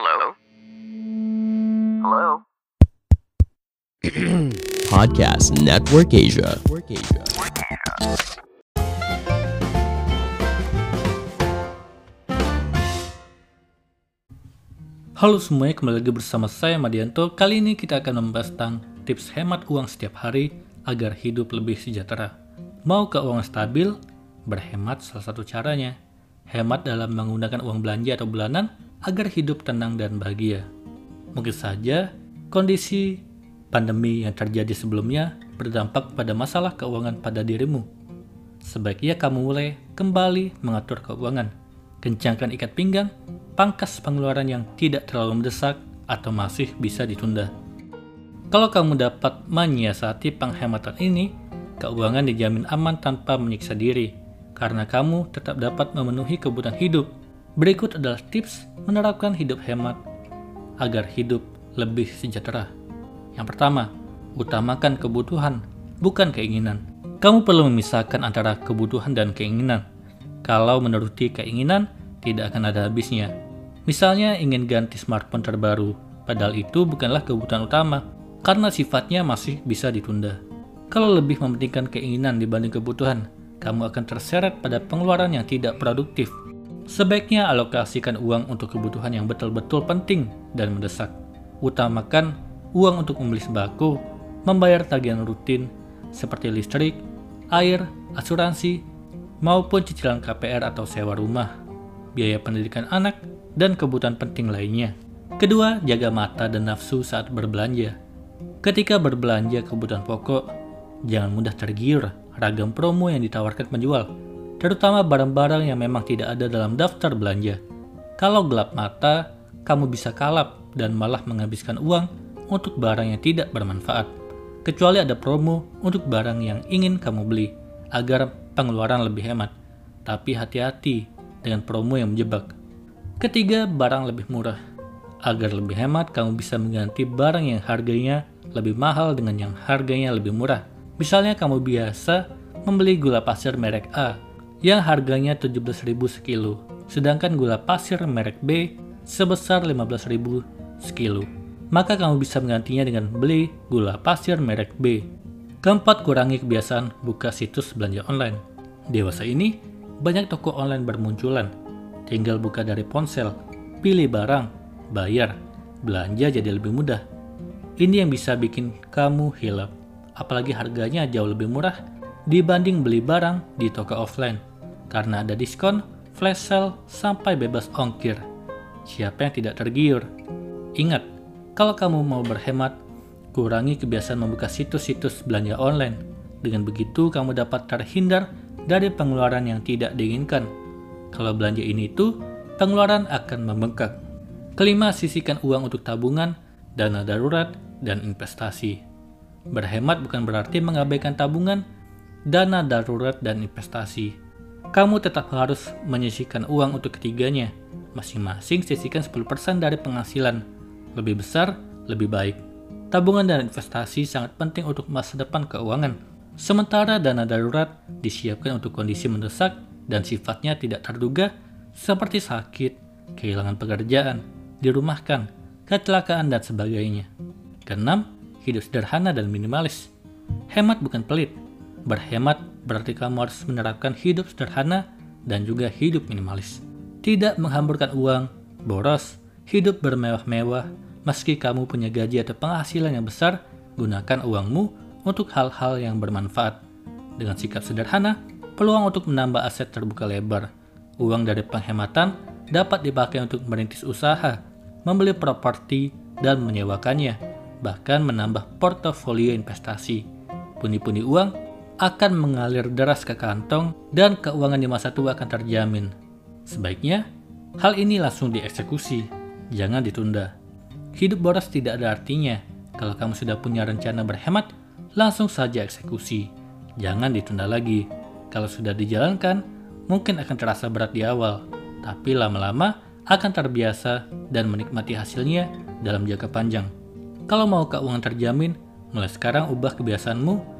Hello? Hello? Podcast Network Asia. Halo semuanya, kembali lagi bersama saya Madianto. Kali ini kita akan membahas tentang tips hemat uang setiap hari agar hidup lebih sejahtera. Mau keuangan stabil? Berhemat salah satu caranya. Hemat dalam menggunakan uang belanja atau bulanan agar hidup tenang dan bahagia. Mungkin saja kondisi pandemi yang terjadi sebelumnya berdampak pada masalah keuangan pada dirimu. Sebaiknya kamu mulai kembali mengatur keuangan. Kencangkan ikat pinggang, pangkas pengeluaran yang tidak terlalu mendesak atau masih bisa ditunda. Kalau kamu dapat menyiasati penghematan ini, keuangan dijamin aman tanpa menyiksa diri, karena kamu tetap dapat memenuhi kebutuhan hidup. Berikut adalah tips menerapkan hidup hemat agar hidup lebih sejahtera. Yang pertama, utamakan kebutuhan, bukan keinginan. Kamu perlu memisahkan antara kebutuhan dan keinginan. Kalau menuruti keinginan, tidak akan ada habisnya. Misalnya ingin ganti smartphone terbaru, padahal itu bukanlah kebutuhan utama, karena sifatnya masih bisa ditunda. Kalau lebih mementingkan keinginan dibanding kebutuhan, kamu akan terseret pada pengeluaran yang tidak produktif. Sebaiknya alokasikan uang untuk kebutuhan yang betul-betul penting dan mendesak. Utamakan uang untuk membeli sembako, membayar tagihan rutin seperti listrik, air, asuransi, maupun cicilan KPR atau sewa rumah, biaya pendidikan anak, dan kebutuhan penting lainnya. Kedua, jaga mata dan nafsu saat berbelanja. Ketika berbelanja kebutuhan pokok, jangan mudah tergiur ragam promo yang ditawarkan penjual, terutama barang-barang yang memang tidak ada dalam daftar belanja. Kalau gelap mata, kamu bisa kalap dan malah menghabiskan uang untuk barang yang tidak bermanfaat kecuali ada promo untuk barang yang ingin kamu beli agar pengeluaran lebih hemat. Tapi hati-hati dengan promo yang menjebak. Ketiga, barang lebih murah. Agar lebih hemat, kamu bisa mengganti barang yang harganya lebih mahal dengan yang harganya lebih murah. Misalnya kamu biasa membeli gula pasir merek A yang harganya 17.000 sekilo, sedangkan gula pasir merek B sebesar 15.000 sekilo maka kamu bisa menggantinya dengan beli gula pasir merek B. Keempat, kurangi kebiasaan buka situs belanja online. Dewasa ini, banyak toko online bermunculan. Tinggal buka dari ponsel, pilih barang, bayar, belanja jadi lebih mudah. Ini yang bisa bikin kamu hilap, apalagi harganya jauh lebih murah dibanding beli barang di toko offline. Karena ada diskon, flash sale, sampai bebas ongkir. Siapa yang tidak tergiur? Ingat, kalau kamu mau berhemat, kurangi kebiasaan membuka situs-situs belanja online. Dengan begitu, kamu dapat terhindar dari pengeluaran yang tidak diinginkan. Kalau belanja ini itu, pengeluaran akan membengkak. Kelima, sisihkan uang untuk tabungan, dana darurat, dan investasi. Berhemat bukan berarti mengabaikan tabungan, dana darurat, dan investasi. Kamu tetap harus menyisihkan uang untuk ketiganya. Masing-masing sisihkan 10% dari penghasilan lebih besar, lebih baik. Tabungan dan investasi sangat penting untuk masa depan keuangan. Sementara dana darurat disiapkan untuk kondisi mendesak dan sifatnya tidak terduga seperti sakit, kehilangan pekerjaan, dirumahkan, kecelakaan, dan sebagainya. Keenam, hidup sederhana dan minimalis. Hemat bukan pelit. Berhemat berarti kamu harus menerapkan hidup sederhana dan juga hidup minimalis. Tidak menghamburkan uang, boros, hidup bermewah-mewah, meski kamu punya gaji atau penghasilan yang besar, gunakan uangmu untuk hal-hal yang bermanfaat. Dengan sikap sederhana, peluang untuk menambah aset terbuka lebar. Uang dari penghematan dapat dipakai untuk merintis usaha, membeli properti, dan menyewakannya, bahkan menambah portofolio investasi. Pundi-pundi uang akan mengalir deras ke kantong dan keuangan di masa tua akan terjamin. Sebaiknya, hal ini langsung dieksekusi jangan ditunda. Hidup boros tidak ada artinya. Kalau kamu sudah punya rencana berhemat, langsung saja eksekusi. Jangan ditunda lagi. Kalau sudah dijalankan, mungkin akan terasa berat di awal, tapi lama-lama akan terbiasa dan menikmati hasilnya dalam jangka panjang. Kalau mau keuangan terjamin, mulai sekarang ubah kebiasaanmu